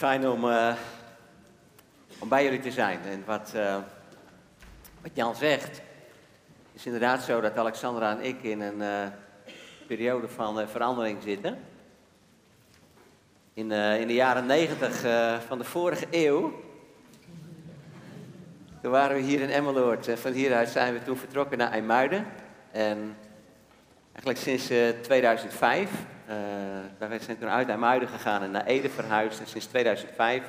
fijn om, uh, om bij jullie te zijn. En wat, uh, wat Jan zegt, is inderdaad zo dat Alexandra en ik in een uh, periode van verandering zitten. In, in de jaren negentig van de vorige eeuw. Toen waren we hier in Emmeloord. Van hieruit zijn we toen vertrokken naar IJmuiden. En eigenlijk sinds 2005 uh, wij zijn toen uit IJmuiden gegaan en naar Ede verhuisd. En sinds 2005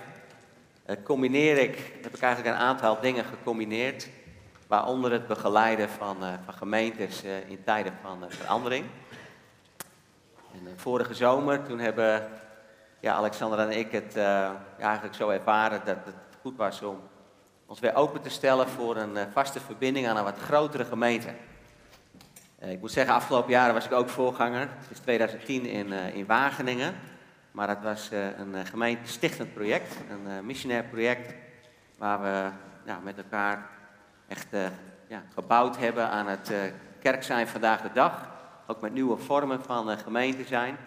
uh, combineer ik, heb ik eigenlijk een aantal dingen gecombineerd. Waaronder het begeleiden van, uh, van gemeentes in tijden van verandering. Vorige zomer, toen hebben ja, Alexander en ik het eigenlijk zo ervaren dat het goed was om ons weer open te stellen voor een vaste verbinding aan een wat grotere gemeente. Eh, ik moet zeggen, afgelopen jaren was ik ook voorganger, sinds 2010 in, uh, in Wageningen. Maar dat was uh, een gemeente stichtend project, een missionair project, waar we ja, met elkaar echt ja, gebouwd hebben aan het kerk zijn vandaag de dag. Ook met nieuwe vormen van gemeente zijn.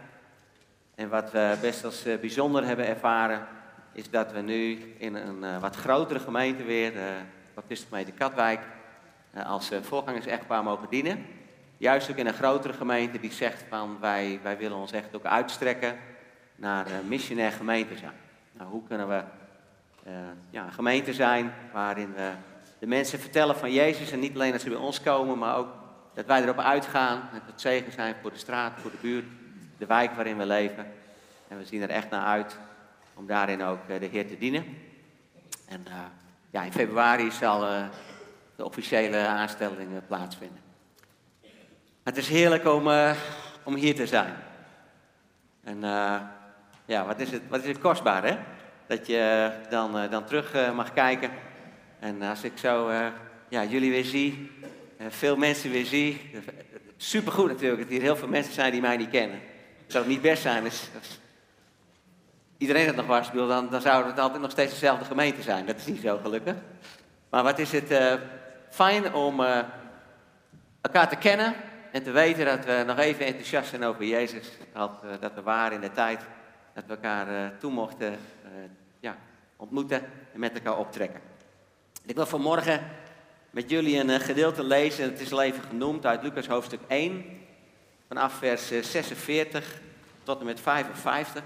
En wat we best als bijzonder hebben ervaren, is dat we nu in een wat grotere gemeente weer, de Baptistengemeente Katwijk, als voorgangers-echtpaar mogen dienen. Juist ook in een grotere gemeente die zegt van wij, wij willen ons echt ook uitstrekken naar uh, missionair gemeente zijn. Nou, hoe kunnen we uh, ja, een gemeente zijn waarin de mensen vertellen van Jezus en niet alleen dat ze bij ons komen, maar ook dat wij erop uitgaan en het zegen zijn voor de straat, voor de buurt, de wijk waarin we leven. En we zien er echt naar uit om daarin ook uh, de Heer te dienen. En ja, in februari zal de officiële aanstelling plaatsvinden. Het is heerlijk om, uh, om hier te zijn. En uh, ja, wat is, het, wat is het kostbaar, hè? Dat je dan, uh, dan terug mag kijken. En als ik zo ja, jullie weer zie, veel mensen weer zie. Supergoed natuurlijk dat hier heel veel mensen zijn die mij niet kennen. Het zou niet best zijn als, iedereen het nog was, dan, dan zou het altijd nog steeds dezelfde gemeente zijn. Dat is niet zo gelukkig. Maar wat is het fijn om elkaar te kennen en te weten dat we nog even enthousiast zijn over Jezus. Dat, uh, dat we waren in de tijd dat we elkaar uh, toe mochten uh, ja, ontmoeten en met elkaar optrekken. Ik wil vanmorgen met jullie een gedeelte lezen. Het is al even genoemd uit Lucas hoofdstuk 1. Vanaf vers 46 tot en met 55.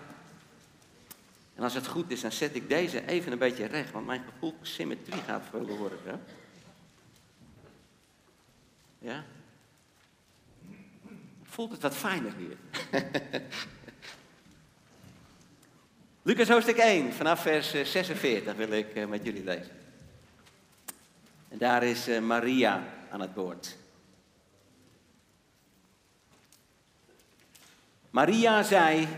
En als het goed is, dan zet ik deze even een beetje recht. Want mijn gevoel symmetrie gaat verloren. Hè? Ja? Voelt het wat fijner hier. Lucas hoofdstuk 1, vanaf vers 46 eh, wil ik eh, met jullie lezen. En daar is eh, Maria aan het woord. Maria zei: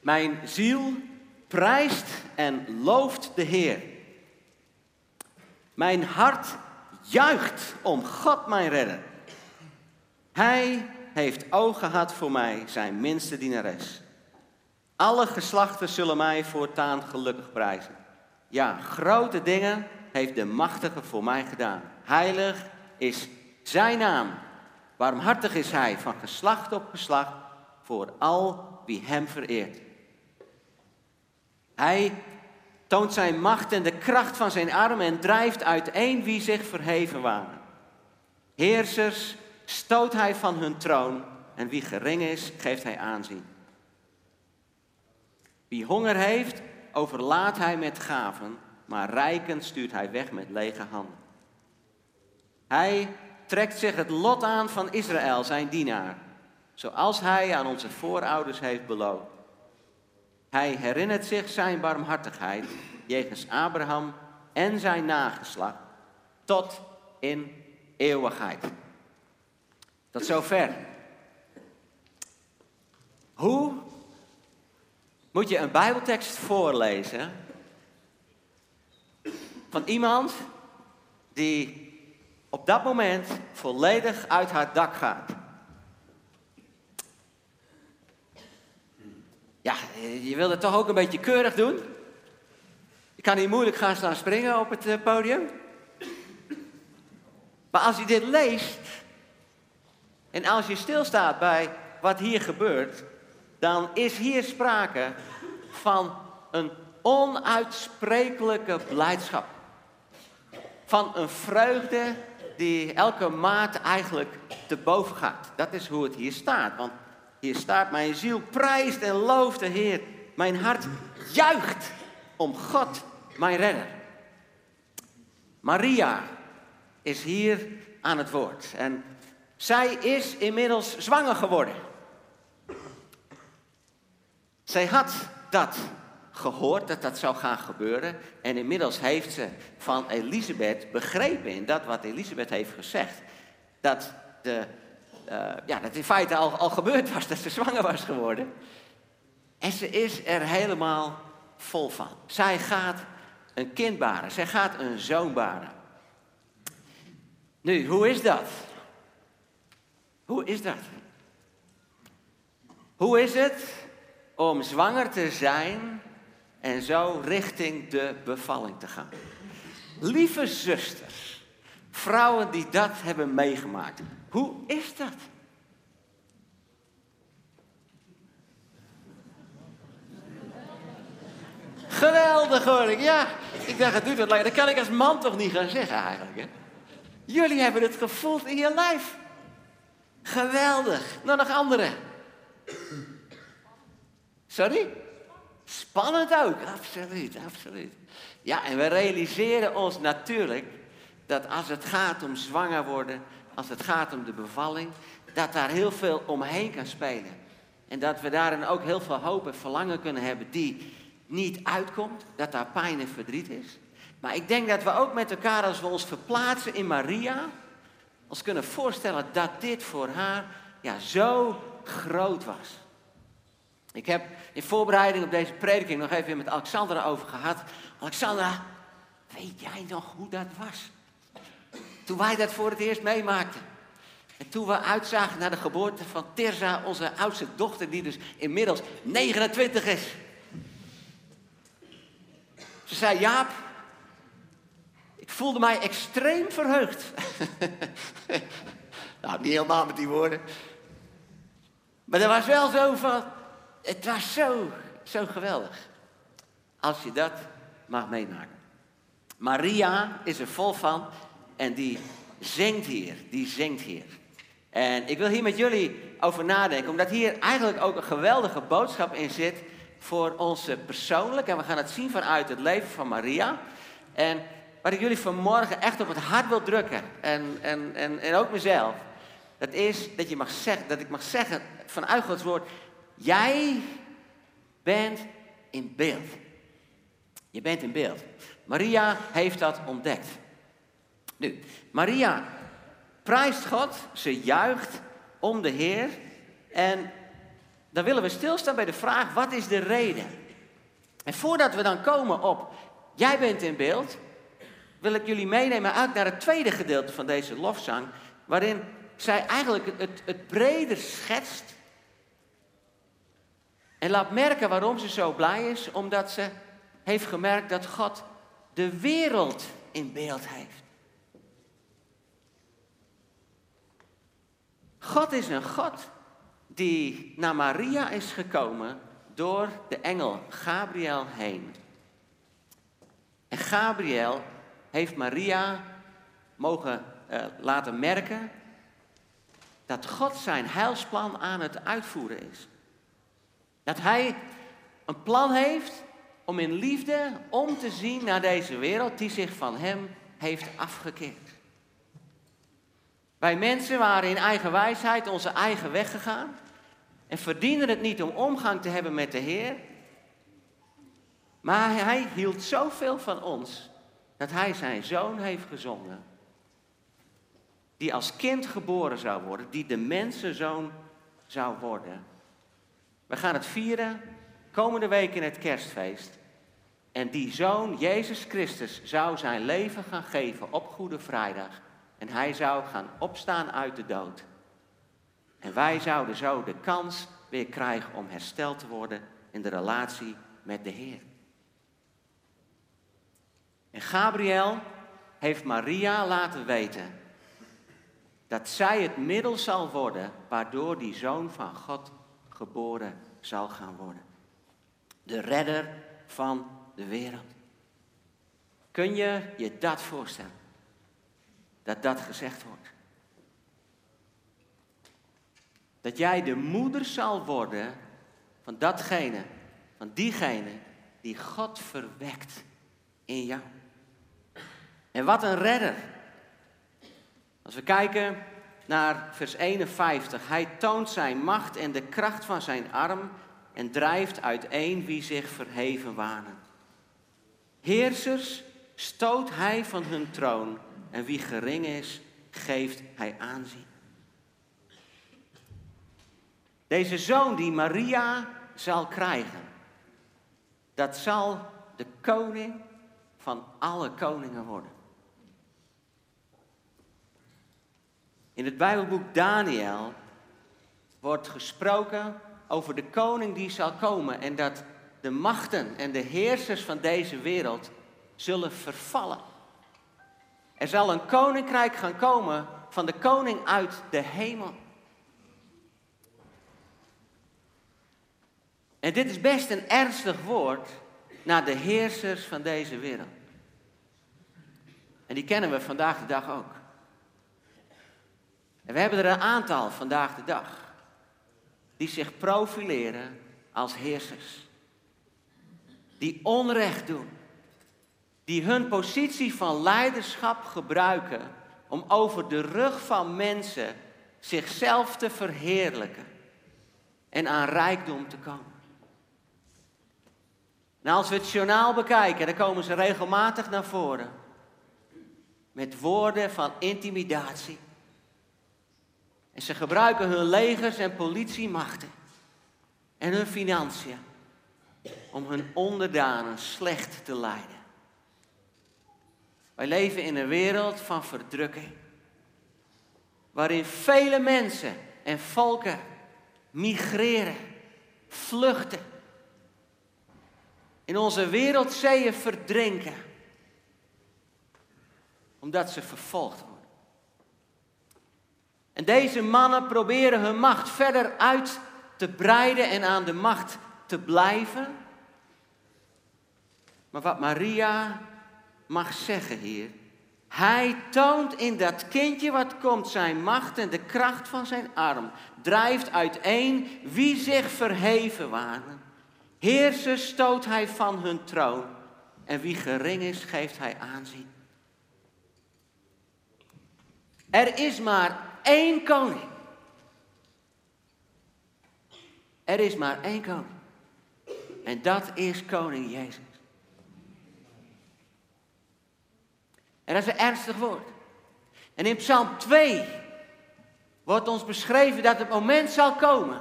Mijn ziel prijst en looft de Heer. Mijn hart juicht om God mijn redder. Hij heeft oog gehad voor mij, zijn minste dienares. Alle geslachten zullen mij voortaan gelukkig prijzen. Ja, grote dingen heeft de machtige voor mij gedaan. Heilig is zijn naam. Warmhartig is hij van geslacht op geslacht voor al wie hem vereert. Hij toont zijn macht en de kracht van zijn arm en drijft uiteen wie zich verheven waren. Heersers stoot hij van hun troon en wie gering is, geeft hij aanzien. Wie honger heeft, overlaat hij met gaven, maar rijken stuurt hij weg met lege handen. Hij trekt zich het lot aan van Israël, zijn dienaar, zoals hij aan onze voorouders heeft beloofd. Hij herinnert zich zijn barmhartigheid jegens Abraham en zijn nageslacht tot in eeuwigheid. Tot zover. Hoe moet je een Bijbeltekst voorlezen van iemand die op dat moment volledig uit haar dak gaat? Ja, je wil het toch ook een beetje keurig doen? Je kan hier moeilijk gaan staan springen op het eh, podium. Maar als je dit leest, en als je stilstaat bij wat hier gebeurt, dan is hier sprake van een onuitsprekelijke blijdschap. Van een vreugde die elke maat eigenlijk te boven gaat. Dat is hoe het hier staat. Want hier staat, mijn ziel prijst en looft de Heer. Mijn hart juicht om God, mijn redder. Maria is hier aan het woord. En zij is inmiddels zwanger geworden. Zij had dat gehoord dat dat zou gaan gebeuren. En inmiddels heeft ze van Elisabeth begrepen in dat wat Elisabeth heeft gezegd. Dat, de, uh, ja, dat in feite al, al gebeurd was, dat ze zwanger was geworden. En ze is er helemaal vol van. Zij gaat een kind baren. Zij gaat een zoon baren. Nu, hoe is dat? Hoe is dat? Hoe is het om zwanger te zijn en zo richting de bevalling te gaan? Lieve zusters, vrouwen die dat hebben meegemaakt, hoe is dat? Geweldig hoor ik, ja. Ik dacht, het doet wat lang. Dat kan ik als man toch niet gaan zeggen eigenlijk. Hè? Jullie hebben het gevoeld in je lijf. Geweldig. Nou, nog andere. Sorry? Spannend ook, absoluut, absoluut. Ja, en we realiseren ons natuurlijk dat als het gaat om zwanger worden, als het gaat om de bevalling, dat daar heel veel omheen kan spelen. En dat we daarin ook heel veel hoop en verlangen kunnen hebben die niet uitkomt, dat daar pijn en verdriet is. Maar ik denk dat we ook met elkaar, als we ons verplaatsen in Maria, ons kunnen voorstellen dat dit voor haar ja, zo groot was. Ik heb in voorbereiding op deze prediking nog even met Alexandra over gehad. Alexandra, weet jij nog hoe dat was? Toen wij dat voor het eerst meemaakten. En toen we uitzagen naar de geboorte van Tirza, onze oudste dochter, die dus inmiddels 29 is. Ze zei, Jaap, voelde mij extreem verheugd. nou, niet helemaal met die woorden. Maar er was wel zo van, het was zo, zo geweldig. Als je dat mag meemaken. Maria is er vol van en die zingt hier, die zingt hier. En ik wil hier met jullie over nadenken, omdat hier eigenlijk ook een geweldige boodschap in zit voor ons persoonlijk. En we gaan het zien vanuit het leven van Maria. En wat ik jullie vanmorgen echt op het hart wil drukken, en, en, en, en ook mezelf, dat is dat, je mag zeggen, dat ik mag zeggen vanuit Gods woord, jij bent in beeld. Je bent in beeld. Maria heeft dat ontdekt. Nu, Maria prijst God, ze juicht om de Heer. En dan willen we stilstaan bij de vraag, wat is de reden? En voordat we dan komen op, jij bent in beeld, wil ik jullie meenemen uit naar het tweede gedeelte van deze lofzang, waarin zij eigenlijk het, het breder schetst en laat merken waarom ze zo blij is, omdat ze heeft gemerkt dat God de wereld in beeld heeft. God is een God die naar Maria is gekomen door de engel Gabriel heen. En Gabriel heeft Maria mogen uh, laten merken dat God zijn heilsplan aan het uitvoeren is. Dat hij een plan heeft om in liefde om te zien naar deze wereld die zich van hem heeft afgekeerd. Wij mensen waren in eigen wijsheid onze eigen weg gegaan en verdienden het niet om omgang te hebben met de Heer. Maar hij hield zoveel van ons dat hij zijn zoon heeft gezonden. Die als kind geboren zou worden, die de mensenzoon zou worden. We gaan het vieren komende week in het kerstfeest. En die zoon, Jezus Christus, zou zijn leven gaan geven op Goede Vrijdag. En hij zou gaan opstaan uit de dood. En wij zouden zo de kans weer krijgen om hersteld te worden in de relatie met de Heer. En Gabriel heeft Maria laten weten dat zij het middel zal worden waardoor die zoon van God geboren zal gaan worden. De redder van de wereld. Kun je je dat voorstellen? Dat dat gezegd wordt. Dat jij de moeder zal worden van datgene, van diegene die God verwekt in jou. En wat een redder. Als we kijken naar vers 51. Hij toont zijn macht en de kracht van zijn arm en drijft uiteen wie zich verheven wanen. Heersers stoot hij van hun troon en wie gering is, geeft hij aanzien. Deze zoon die Maria zal krijgen, dat zal de koning van alle koningen worden. In het Bijbelboek Daniel wordt gesproken over de koning die zal komen en dat de machten en de heersers van deze wereld zullen vervallen. Er zal een koninkrijk gaan komen van de koning uit de hemel. En dit is best een ernstig woord naar de heersers van deze wereld. En die kennen we vandaag de dag ook. En we hebben er een aantal vandaag de dag die zich profileren als heersers. Die onrecht doen. Die hun positie van leiderschap gebruiken om over de rug van mensen zichzelf te verheerlijken en aan rijkdom te komen. Nou, als we het journaal bekijken, dan komen ze regelmatig naar voren met woorden van intimidatie en ze gebruiken hun legers en politiemachten en hun financiën om hun onderdanen slecht te leiden. Wij leven in een wereld van verdrukking, waarin vele mensen en volken migreren, vluchten, in onze wereldzeeën verdrinken, omdat ze vervolgd worden. En deze mannen proberen hun macht verder uit te breiden en aan de macht te blijven. Maar wat Maria mag zeggen hier, hij toont in dat kindje wat komt zijn macht en de kracht van zijn arm, drijft uiteen wie zich verheven waren. Heersers stoot hij van hun troon en wie gering is, geeft hij aanzien. Er is maar één koning. Er is maar één koning. En dat is koning Jezus. En dat is een ernstig woord. En in Psalm 2 wordt ons beschreven dat het moment zal komen.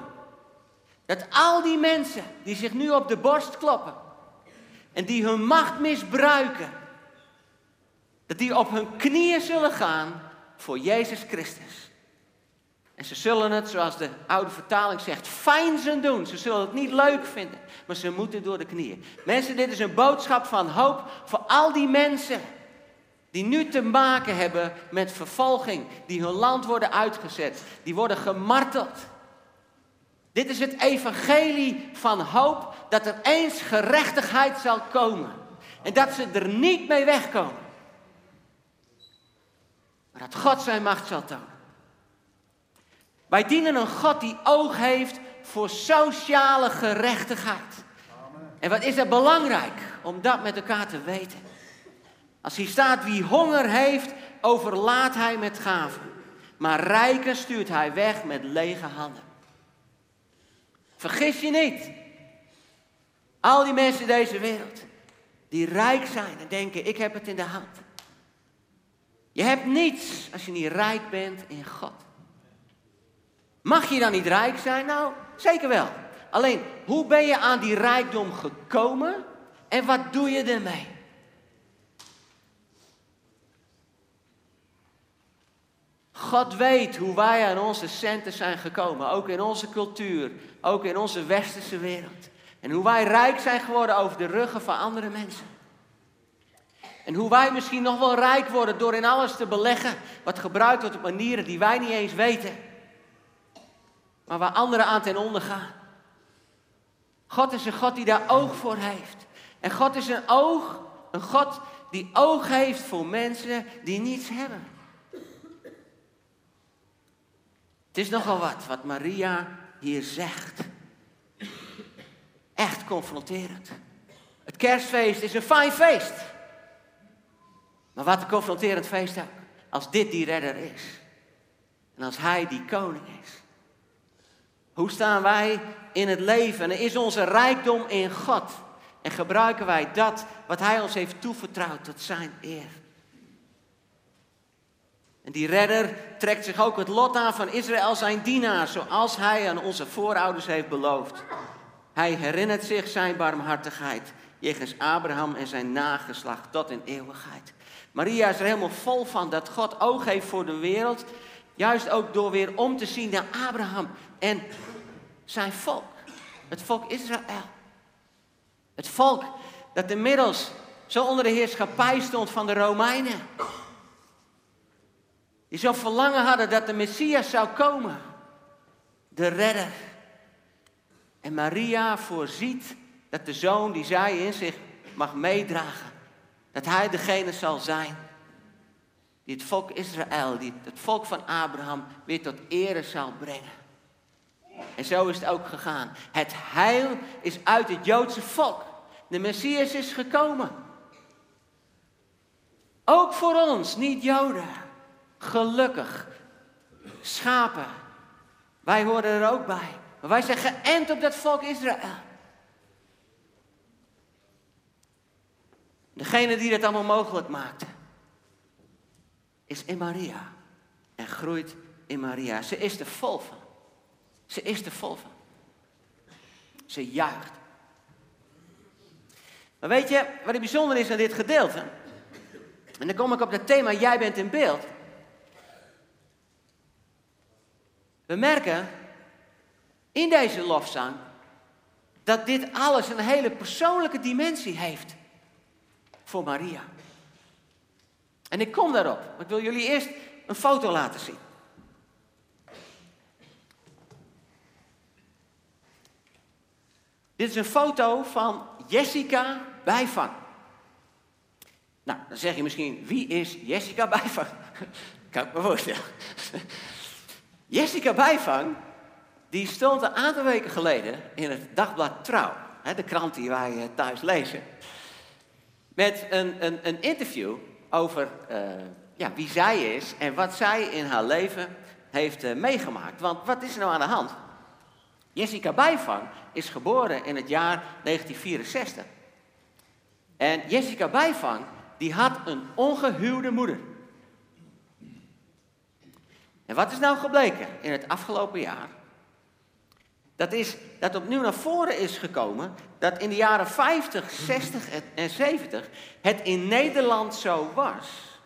Dat al die mensen die zich nu op de borst kloppen. En die hun macht misbruiken. Dat die op hun knieën zullen gaan voor Jezus Christus. En ze zullen het, zoals de oude vertaling zegt, fijn zijn doen. Ze zullen het niet leuk vinden, maar ze moeten door de knieën. Mensen, dit is een boodschap van hoop voor al die mensen die nu te maken hebben met vervolging, die hun land worden uitgezet, die worden gemarteld. Dit is het evangelie van hoop dat er eens gerechtigheid zal komen en dat ze er niet mee wegkomen. Maar dat God zijn macht zal tonen. Wij dienen een God die oog heeft voor sociale gerechtigheid. En wat is er belangrijk om dat met elkaar te weten? Als hier staat wie honger heeft, overlaat hij met gaven. Maar rijken stuurt hij weg met lege handen. Vergis je niet. Al die mensen in deze wereld die rijk zijn en denken ik heb het in de hand. Je hebt niets als je niet rijk bent in God. Mag je dan niet rijk zijn? Nou, zeker wel. Alleen, hoe ben je aan die rijkdom gekomen en wat doe je ermee? God weet hoe wij aan onze centen zijn gekomen, ook in onze cultuur, ook in onze westerse wereld. En hoe wij rijk zijn geworden over de ruggen van andere mensen. En hoe wij misschien nog wel rijk worden door in alles te beleggen wat gebruikt wordt op manieren die wij niet eens weten maar waar anderen aan ten onder gaan. God is een God die daar oog voor heeft. En God is een oog, een God die oog heeft voor mensen die niets hebben. Het is nogal wat wat Maria hier zegt. Echt confronterend. Het kerstfeest is een fijn feest. Maar wat een confronterend feest ook. Als dit die redder is. En als hij die koning is. Hoe staan wij in het leven? En is onze rijkdom in God? En gebruiken wij dat wat hij ons heeft toevertrouwd tot zijn eer? En die redder trekt zich ook het lot aan van Israël, zijn dienaar, zoals hij aan onze voorouders heeft beloofd. Hij herinnert zich zijn barmhartigheid jegens Abraham en zijn nageslacht tot in eeuwigheid. Maria is er helemaal vol van dat God oog heeft voor de wereld. Juist ook door weer om te zien naar Abraham en zijn volk. Het volk Israël. Het volk dat inmiddels zo onder de heerschappij stond van de Romeinen. Die zo verlangen hadden dat de Messias zou komen. De redder. En Maria voorziet dat de zoon die zij in zich mag meedragen, dat hij degene zal zijn die het volk Israël, die het volk van Abraham weer tot ere zal brengen. En zo is het ook gegaan. Het heil is uit het Joodse volk. De Messias is gekomen. Ook voor ons, niet Joden. Gelukkig. Schapen. Wij horen er ook bij. Maar wij zijn geënt op dat volk Israël. Degene die dat allemaal mogelijk maakte, is in Maria. En groeit in Maria. Ze is er vol van. Ze is er vol van. Ze juicht. Maar weet je wat het bijzonder is aan dit gedeelte? En dan kom ik op het thema Jij bent in beeld. We merken in deze lofzang dat dit alles een hele persoonlijke dimensie heeft voor Maria. En ik kom daarop. Ik wil jullie eerst een foto laten zien. Dit is een foto van Jessica Bijvang. Nou, dan zeg je misschien, wie is Jessica Bijvang? kan ik me voorstellen. Jessica Bijvang, die stond een aantal weken geleden in het dagblad Trouw. de krant die wij eh, thuis lezen. Met een, een, een interview over uh, ja, wie zij is en wat zij in haar leven heeft uh, meegemaakt. Want wat is er nou aan de hand? Jessica Bijvang is geboren in het jaar 1964. En Jessica Bijvang, die had een ongehuwde moeder. En wat is nou gebleken in het afgelopen jaar? Dat is dat opnieuw naar voren is gekomen dat in de jaren 50, 60 en 70 het in Nederland zo was.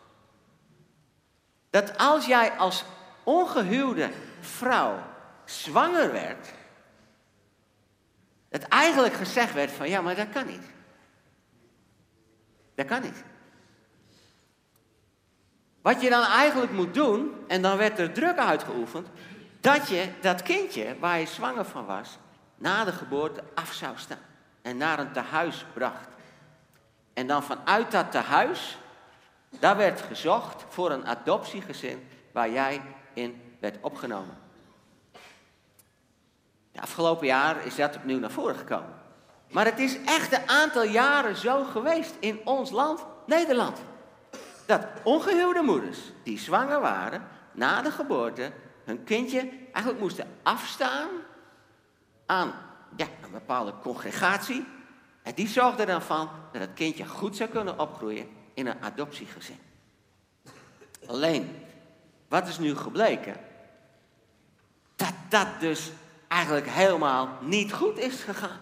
Dat als jij als ongehuwde vrouw zwanger werd, dat eigenlijk gezegd werd van ja, maar dat kan niet. Dat kan niet. Wat je dan eigenlijk moet doen, en dan werd er druk uitgeoefend, dat je dat kindje waar je zwanger van was, na de geboorte af zou staan en naar een tehuis bracht. En dan vanuit dat tehuis, daar werd gezocht voor een adoptiegezin waar jij in werd opgenomen. De afgelopen jaar is dat opnieuw naar voren gekomen. Maar het is echt een aantal jaren zo geweest in ons land, Nederland. Dat ongehuwde moeders die zwanger waren, na de geboorte, hun kindje eigenlijk moesten afstaan aan ja, een bepaalde congregatie. En die zorgde dan van dat het kindje goed zou kunnen opgroeien in een adoptiegezin. Alleen, wat is nu gebleken? Dat dat dus eigenlijk helemaal niet goed is gegaan.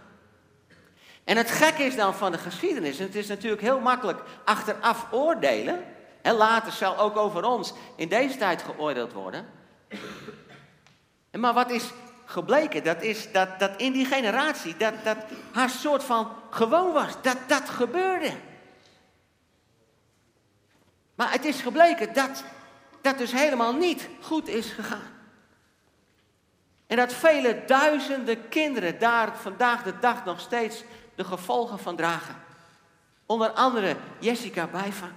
En het gekke is dan van de geschiedenis, en het is natuurlijk heel makkelijk achteraf oordelen, en later zal ook over ons in deze tijd geoordeeld worden. Maar wat is gebleken? Dat is dat, dat in die generatie, dat, dat haar soort van gewoon was. Dat dat gebeurde. Maar het is gebleken dat dat dus helemaal niet goed is gegaan. En dat vele duizenden kinderen daar vandaag de dag nog steeds de gevolgen van dragen. Onder andere Jessica Bijvang.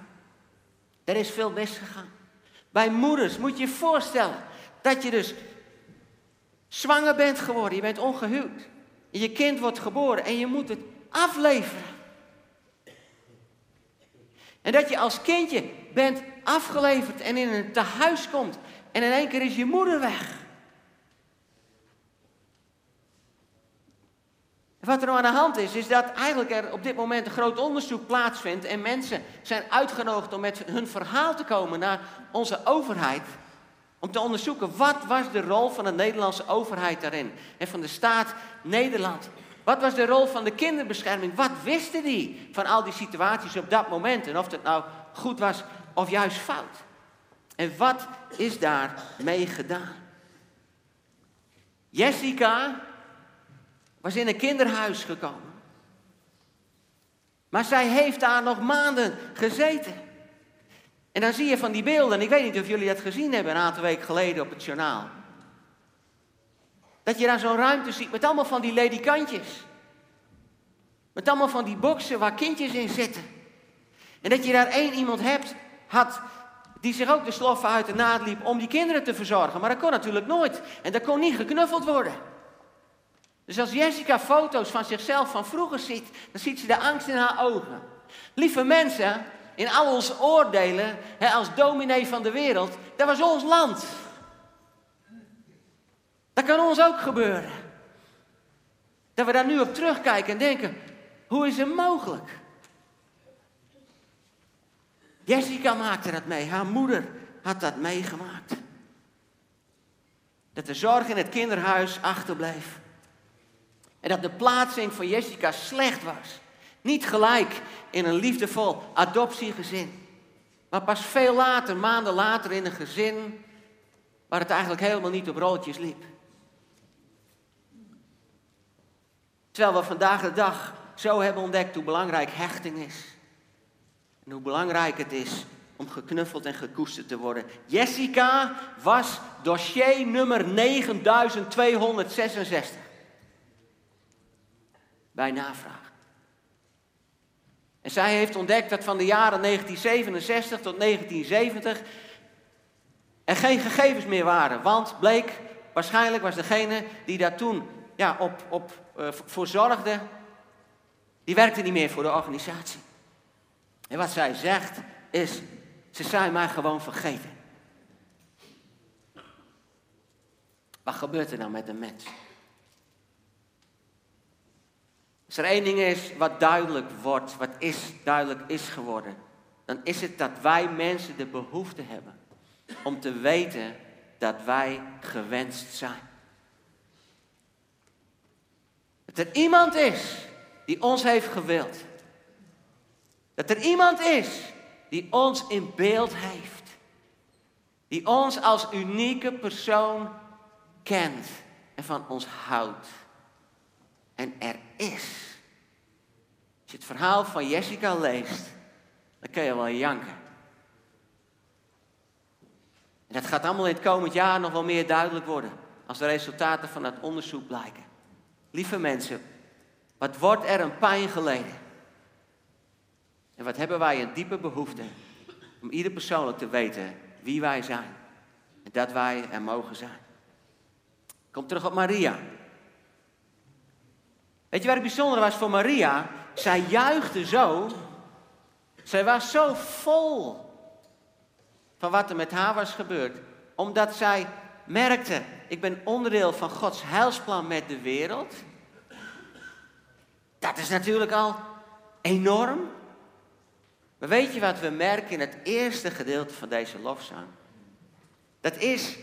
Er is veel misgegaan. Bij moeders moet je je voorstellen dat je dus zwanger bent geworden, je bent ongehuwd. Je kind wordt geboren en je moet het afleveren. En dat je als kindje bent afgeleverd en in een tehuis komt en in één keer is je moeder weg. Wat er nou aan de hand is, is dat eigenlijk er op dit moment een groot onderzoek plaatsvindt en mensen zijn uitgenodigd om met hun verhaal te komen naar onze overheid. Om te onderzoeken wat was de rol van de Nederlandse overheid daarin en van de staat Nederland. Wat was de rol van de kinderbescherming? Wat wisten die van al die situaties op dat moment en of het nou goed was of juist fout? En wat is daar mee gedaan? Jessica was in een kinderhuis gekomen. Maar zij heeft daar nog maanden gezeten. En dan zie je van die beelden, en ik weet niet of jullie dat gezien hebben een aantal weken geleden op het journaal. Dat je daar zo'n ruimte ziet met allemaal van die ledikantjes. Met allemaal van die boksen waar kindjes in zitten. En dat je daar één iemand hebt, had, die zich ook de sloffen uit de naad liep om die kinderen te verzorgen. Maar dat kon natuurlijk nooit. En dat kon niet geknuffeld worden. Dus als Jessica foto's van zichzelf van vroeger ziet, dan ziet ze de angst in haar ogen. Lieve mensen, in al onze oordelen, hè, als dominee van de wereld, dat was ons land. Dat kan ons ook gebeuren. Dat we daar nu op terugkijken en denken, hoe is het mogelijk? Jessica maakte dat mee, haar moeder had dat meegemaakt. Dat de zorg in het kinderhuis achterbleef. En dat de plaatsing van Jessica slecht was. Niet gelijk in een liefdevol adoptiegezin. Maar pas veel later, maanden later, in een gezin waar het eigenlijk helemaal niet op roodjes liep. Terwijl we vandaag de dag zo hebben ontdekt hoe belangrijk hechting is. En hoe belangrijk het is om geknuffeld en gekoesterd te worden. Jessica was dossier nummer 9266 bij navraag. En zij heeft ontdekt dat van de jaren 1967 tot 1970 er geen gegevens meer waren. Want bleek, waarschijnlijk was degene die daar toen ja, op, op, uh, voor zorgde, die werkte niet meer voor de organisatie. En wat zij zegt is, ze zijn mij gewoon vergeten. Wat gebeurt er nou met een mens? Als er één ding is wat duidelijk wordt, wat is duidelijk is geworden, dan is het dat wij mensen de behoefte hebben om te weten dat wij gewenst zijn. Dat er iemand is die ons heeft gewild. Dat er iemand is die ons in beeld heeft. Die ons als unieke persoon kent en van ons houdt. En er is. Als je het verhaal van Jessica leest, dan kun je wel janken. En dat gaat allemaal in het komend jaar nog wel meer duidelijk worden. Als de resultaten van dat onderzoek blijken. Lieve mensen, wat wordt er een pijn geleden? En wat hebben wij een diepe behoefte om ieder persoonlijk te weten wie wij zijn. En dat wij er mogen zijn. Kom terug op Maria. Weet je wat het bijzondere was voor Maria? Zij juichte zo. Zij was zo vol van wat er met haar was gebeurd. Omdat zij merkte, ik ben onderdeel van Gods heilsplan met de wereld. Dat is natuurlijk al enorm. Maar weet je wat we merken in het eerste gedeelte van deze lofzang? Dat is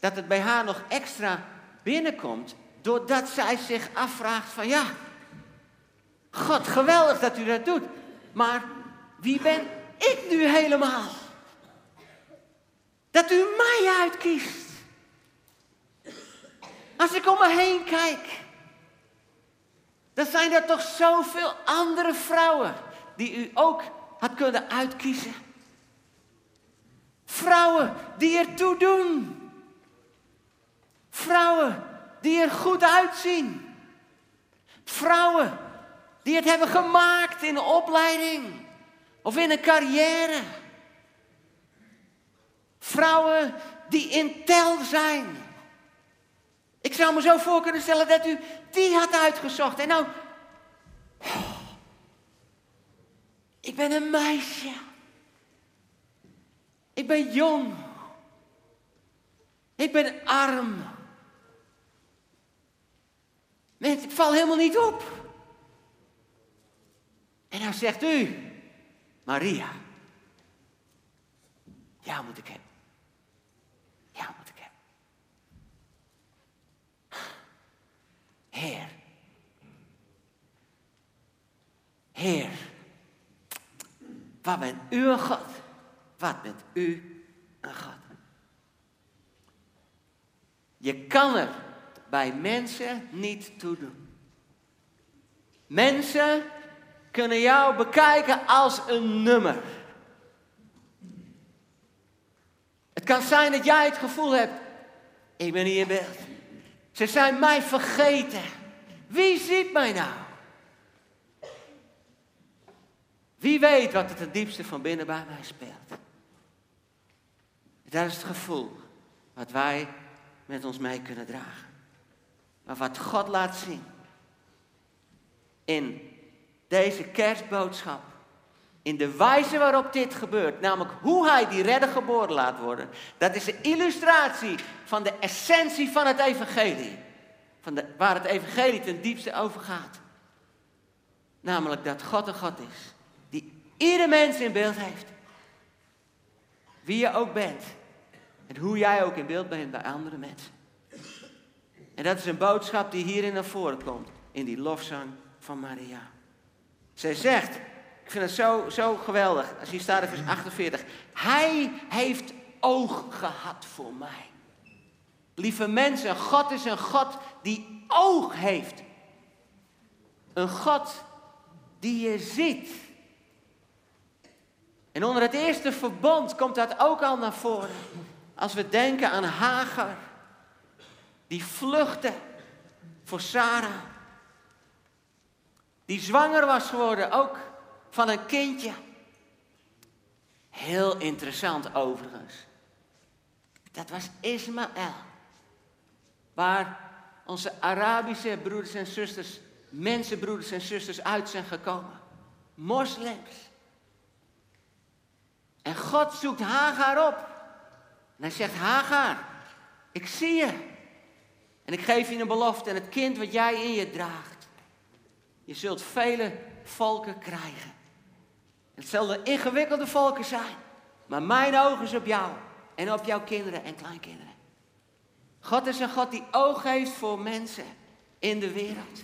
dat het bij haar nog extra binnenkomt Doordat zij zich afvraagt van ja, God, geweldig dat u dat doet. Maar wie ben ik nu helemaal? Dat u mij uitkiest. Als ik om me heen kijk, dan zijn er toch zoveel andere vrouwen die u ook had kunnen uitkiezen. Vrouwen die ertoe doen. Vrouwen die er goed uitzien. Vrouwen die het hebben gemaakt in een opleiding of in een carrière. Vrouwen die in tel zijn. Ik zou me zo voor kunnen stellen dat u die had uitgezocht. En nou, ik ben een meisje. Ik ben jong. Ik ben arm. Ik val helemaal niet op. En nou zegt u, Maria, jou moet ik hebben. Jou moet ik hebben. Heer. Heer. Wat bent u een God? Wat bent u een God? Je kan er bij mensen niet toe doen. Mensen kunnen jou bekijken als een nummer. Het kan zijn dat jij het gevoel hebt, ik ben hier in beeld. Ze zijn mij vergeten. Wie ziet mij nou? Wie weet wat het het diepste van binnen bij mij speelt? Dat is het gevoel wat wij met ons mee kunnen dragen. Maar wat God laat zien in deze kerstboodschap, in de wijze waarop dit gebeurt, namelijk hoe hij die redder geboren laat worden, dat is een illustratie van de essentie van het evangelie. Van de, waar het evangelie ten diepste over gaat. Namelijk dat God een God is die ieder mens in beeld heeft. Wie je ook bent. En hoe jij ook in beeld bent bij andere mensen. En dat is een boodschap die hierin naar voren komt. In die lofzang van Maria. Zij zegt, ik vind het zo, zo geweldig. Als hier staat in vers 48. Hij heeft oog gehad voor mij. Lieve mensen, God is een God die oog heeft. Een God die je ziet. En onder het eerste verbond komt dat ook al naar voren. Als we denken aan Hagar, die vluchtte voor Sarah. Die zwanger was geworden, ook van een kindje. Heel interessant overigens. Dat was Ismaël. Waar onze Arabische broeders en zusters, mensenbroeders en zusters uit zijn gekomen. Moslims. En God zoekt Hagar op. En hij zegt, Hagar, ik zie je. En ik geef je een belofte en het kind wat jij in je draagt. Je zult vele volken krijgen. Het zullen ingewikkelde volken zijn. Maar mijn oog is op jou. En op jouw kinderen en kleinkinderen. God is een God die oog heeft voor mensen in de wereld.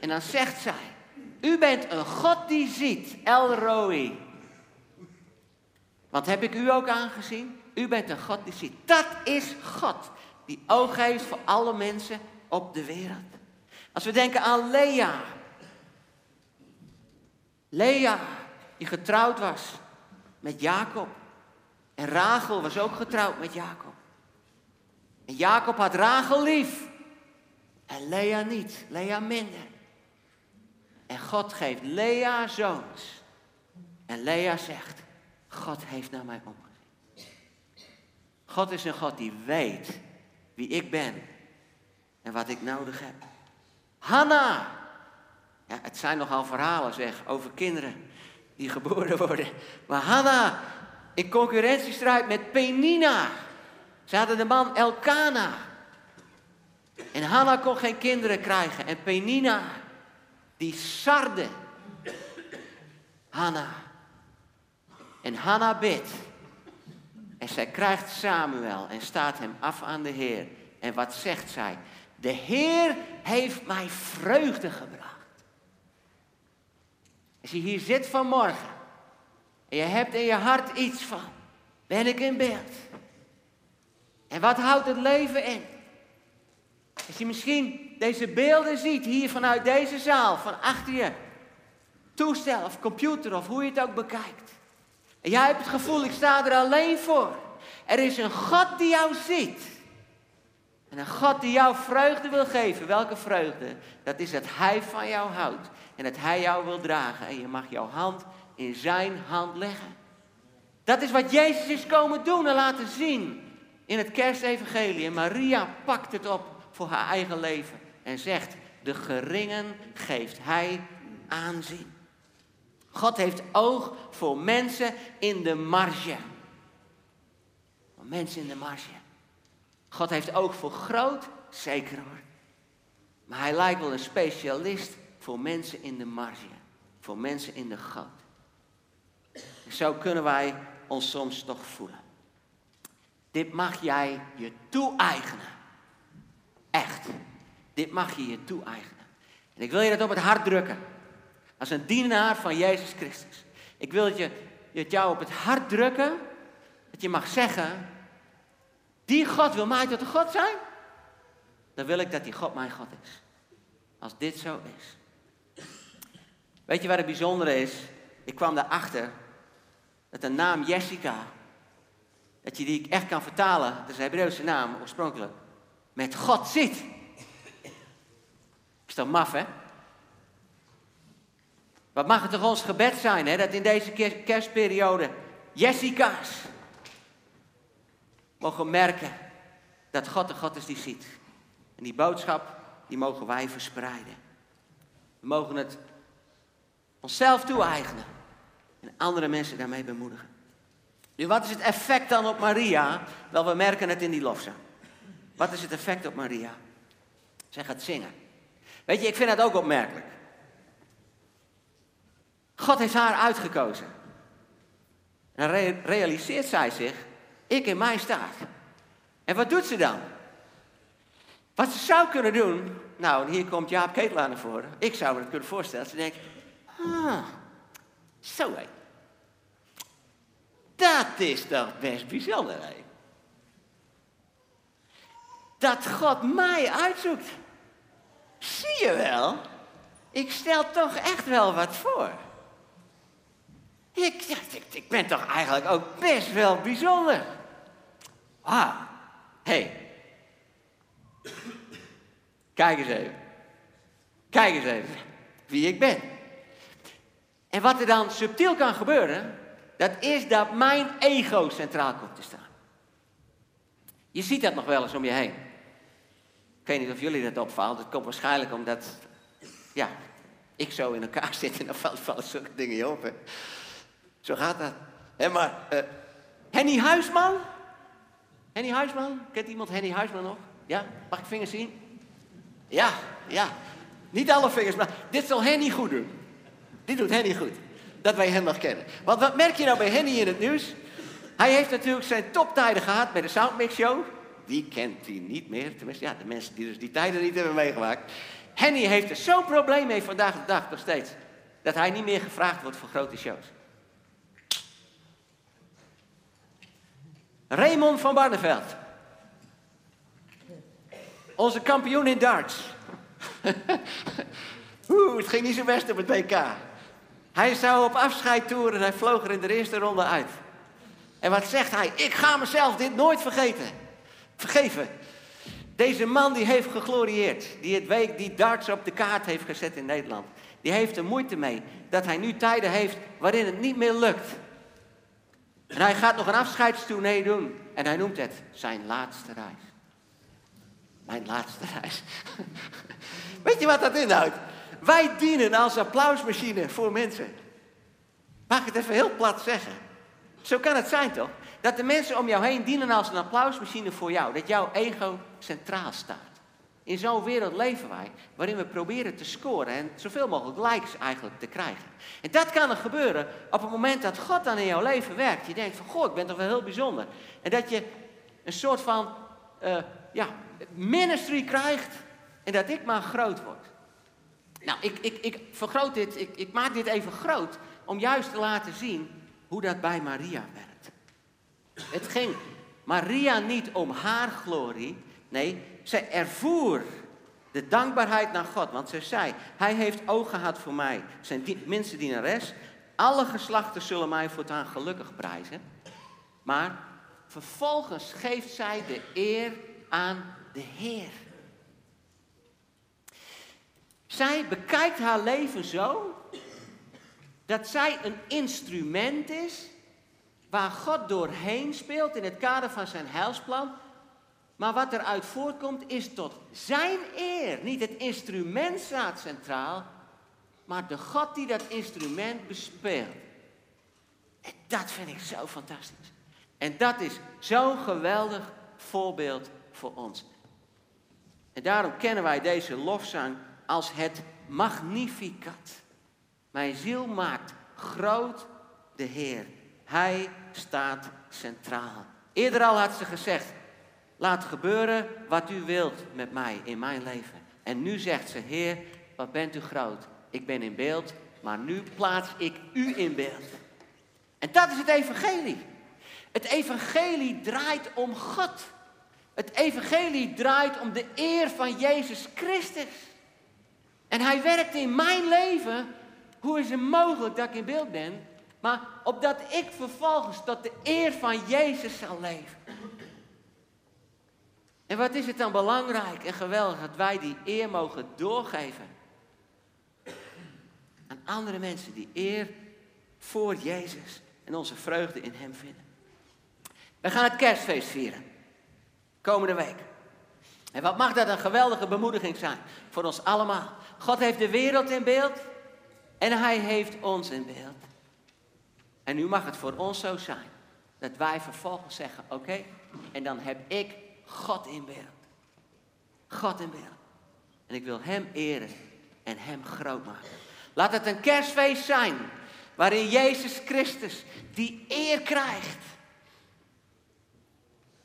En dan zegt zij, u bent een God die ziet, El Roi. Want heb ik u ook aangezien? U bent een God die ziet. Dat is God die oog heeft voor alle mensen op de wereld. Als we denken aan Lea. Lea, die getrouwd was met Jacob. En Rachel was ook getrouwd met Jacob. En Jacob had Rachel lief. En Lea niet, Lea minder. En God geeft Lea zoons. En Lea zegt, God heeft naar mij omgezien. God is een God die weet wie ik ben en wat ik nodig heb. Hanna. Ja, het zijn nogal verhalen zeg over kinderen die geboren worden. Maar Hanna in concurrentiestrijd met Penina. Ze hadden de man Elkana. En Hanna kon geen kinderen krijgen. En Penina, die sarde Hanna. En Hanna bidt. En zij krijgt Samuel en staat hem af aan de Heer. En wat zegt zij? De Heer heeft mij vreugde gebracht. Als je hier zit vanmorgen en je hebt in je hart iets van, ben ik in beeld. En wat houdt het leven in? Als je misschien deze beelden ziet hier vanuit deze zaal, van achter je toestel of computer of hoe je het ook bekijkt. En jij hebt het gevoel, ik sta er alleen voor. Er is een God die jou ziet. En een God die jou vreugde wil geven, welke vreugde? Dat is dat Hij van jou houdt en dat Hij jou wil dragen. En je mag jouw hand in Zijn hand leggen. Dat is wat Jezus is komen doen en laten zien in het kerstevangelie. Maria pakt het op voor haar eigen leven en zegt, de geringen geeft Hij aanzien. God heeft oog voor mensen in de marge. Voor mensen in de marge. God heeft oog voor groot, zeker hoor. Maar hij lijkt wel een specialist voor mensen in de marge. Voor mensen in de goot. Zo kunnen wij ons soms toch voelen. Dit mag jij je toe-eigenen. Echt. Dit mag je je toe-eigenen. En ik wil je dat op het hart drukken. Als een dienaar van Jezus Christus. Ik wil het, je, het jou op het hart drukken. Dat je mag zeggen. Die God wil mij tot een God zijn. Dan wil ik dat die God mijn God is. Als dit zo is. Weet je wat het bijzondere is? Ik kwam daarachter dat de naam Jessica, dat je die echt kan vertalen, dat is een Hebreeuwse naam oorspronkelijk, met God zit. Is toch maf, hè? Wat mag het toch ons gebed zijn, hè? Dat in deze kerstperiode Jessica's mogen merken dat God de God is die ziet. En die boodschap, die mogen wij verspreiden. We mogen het onszelf toe-eigenen. En andere mensen daarmee bemoedigen. Nu, wat is het effect dan op Maria? Wel, we merken het in die lofzang. Wat is het effect op Maria? Zij gaat zingen. Weet je, ik vind dat ook opmerkelijk. God heeft haar uitgekozen. En realiseert zij zich, ik in mij staat. En wat doet ze dan? Wat ze zou kunnen doen, nou, hier komt Jaap Ketelaar naar voren. Ik zou me dat kunnen voorstellen. Ze denkt, ah, zo hé. Dat is toch best bijzonder. Dat God mij uitzoekt. Zie je wel? Ik stel toch echt wel wat voor. Ik, ik, ben toch eigenlijk ook best wel bijzonder. Ah. Hey. Kijk eens even. Kijk eens even wie ik ben. En wat er dan subtiel kan gebeuren, dat is dat mijn ego centraal komt te staan. Je ziet dat nog wel eens om je heen. Ik weet niet of jullie dat opvalt. Het komt waarschijnlijk omdat, ja, ik zo in elkaar zit en dan vallen zulke dingen op. Hè. Zo gaat dat. Hé, maar, uh, Henny Huisman? Henny Huisman? Kent iemand Henny Huisman nog? Ja? Mag ik vingers zien? Ja, ja. Niet alle vingers, maar dit zal Henny goed doen. Dit doet Henny goed. Dat wij hem nog kennen. Want wat merk je nou bij Henny in het nieuws? Hij heeft natuurlijk zijn toptijden gehad bij de Soundmix Show. Wie kent die niet meer? Tenminste, ja, de mensen die dus die tijden niet hebben meegemaakt. Henny heeft er zo'n probleem mee vandaag de dag nog steeds. Dat hij niet meer gevraagd wordt voor grote shows. Raymond van Barneveld. Onze kampioen in darts. Oeh, het ging niet zo best op het WK. Hij zou op afscheid toeren en hij vloog er in de eerste ronde uit. En wat zegt hij? Ik ga mezelf dit nooit vergeten. Vergeven. Deze man die heeft geglorieerd. Die het week die darts op de kaart heeft gezet in Nederland. Die heeft er moeite mee dat hij nu tijden heeft waarin het niet meer lukt. En hij gaat nog een afscheidstournee doen. En hij noemt het zijn laatste reis. Mijn laatste reis. Weet je wat dat inhoudt? Wij dienen als applausmachine voor mensen. Mag ik het even heel plat zeggen? Zo kan het zijn toch? Dat de mensen om jou heen dienen als een applausmachine voor jou. Dat jouw ego centraal staat. In zo'n wereld leven wij, waarin we proberen te scoren en zoveel mogelijk likes eigenlijk te krijgen. En dat kan er gebeuren op het moment dat God dan in jouw leven werkt. Je denkt van, goh, ik ben toch wel heel bijzonder. En dat je een soort van, uh, ja, ministry krijgt en dat ik maar groot word. Nou, ik, ik, ik vergroot dit, ik, ik maak dit even groot om juist te laten zien hoe dat bij Maria werkt. Het ging Maria niet om haar glorie, nee, zij ervoer de dankbaarheid naar God. Want ze zei, hij heeft oog gehad voor mij, zijn minste dienares. Alle geslachten zullen mij voortaan gelukkig prijzen. Maar vervolgens geeft zij de eer aan de Heer. Zij bekijkt haar leven zo dat zij een instrument is waar God doorheen speelt in het kader van zijn heilsplan. Maar wat eruit voortkomt is tot zijn eer. Niet het instrument staat centraal, maar de God die dat instrument bespeelt. En dat vind ik zo fantastisch. En dat is zo'n geweldig voorbeeld voor ons. En daarom kennen wij deze lofzang als het Magnificat. Mijn ziel maakt groot de Heer. Hij staat centraal. Eerder al had ze gezegd: Laat gebeuren wat u wilt met mij in mijn leven. En nu zegt ze: Heer, wat bent u groot? Ik ben in beeld, maar nu plaats ik u in beeld. En dat is het Evangelie. Het Evangelie draait om God. Het Evangelie draait om de eer van Jezus Christus. En Hij werkt in mijn leven. Hoe is het mogelijk dat ik in beeld ben? Maar opdat ik vervolgens tot de eer van Jezus zal leven. En wat is het dan belangrijk en geweldig dat wij die eer mogen doorgeven aan andere mensen die eer voor Jezus en onze vreugde in Hem vinden. We gaan het kerstfeest vieren. Komende week. En wat mag dat een geweldige bemoediging zijn voor ons allemaal. God heeft de wereld in beeld en Hij heeft ons in beeld. En nu mag het voor ons zo zijn dat wij vervolgens zeggen: Oké, en dan heb ik God in beeld. God in beeld. En ik wil Hem eren en Hem groot maken. Laat het een kerstfeest zijn waarin Jezus Christus die eer krijgt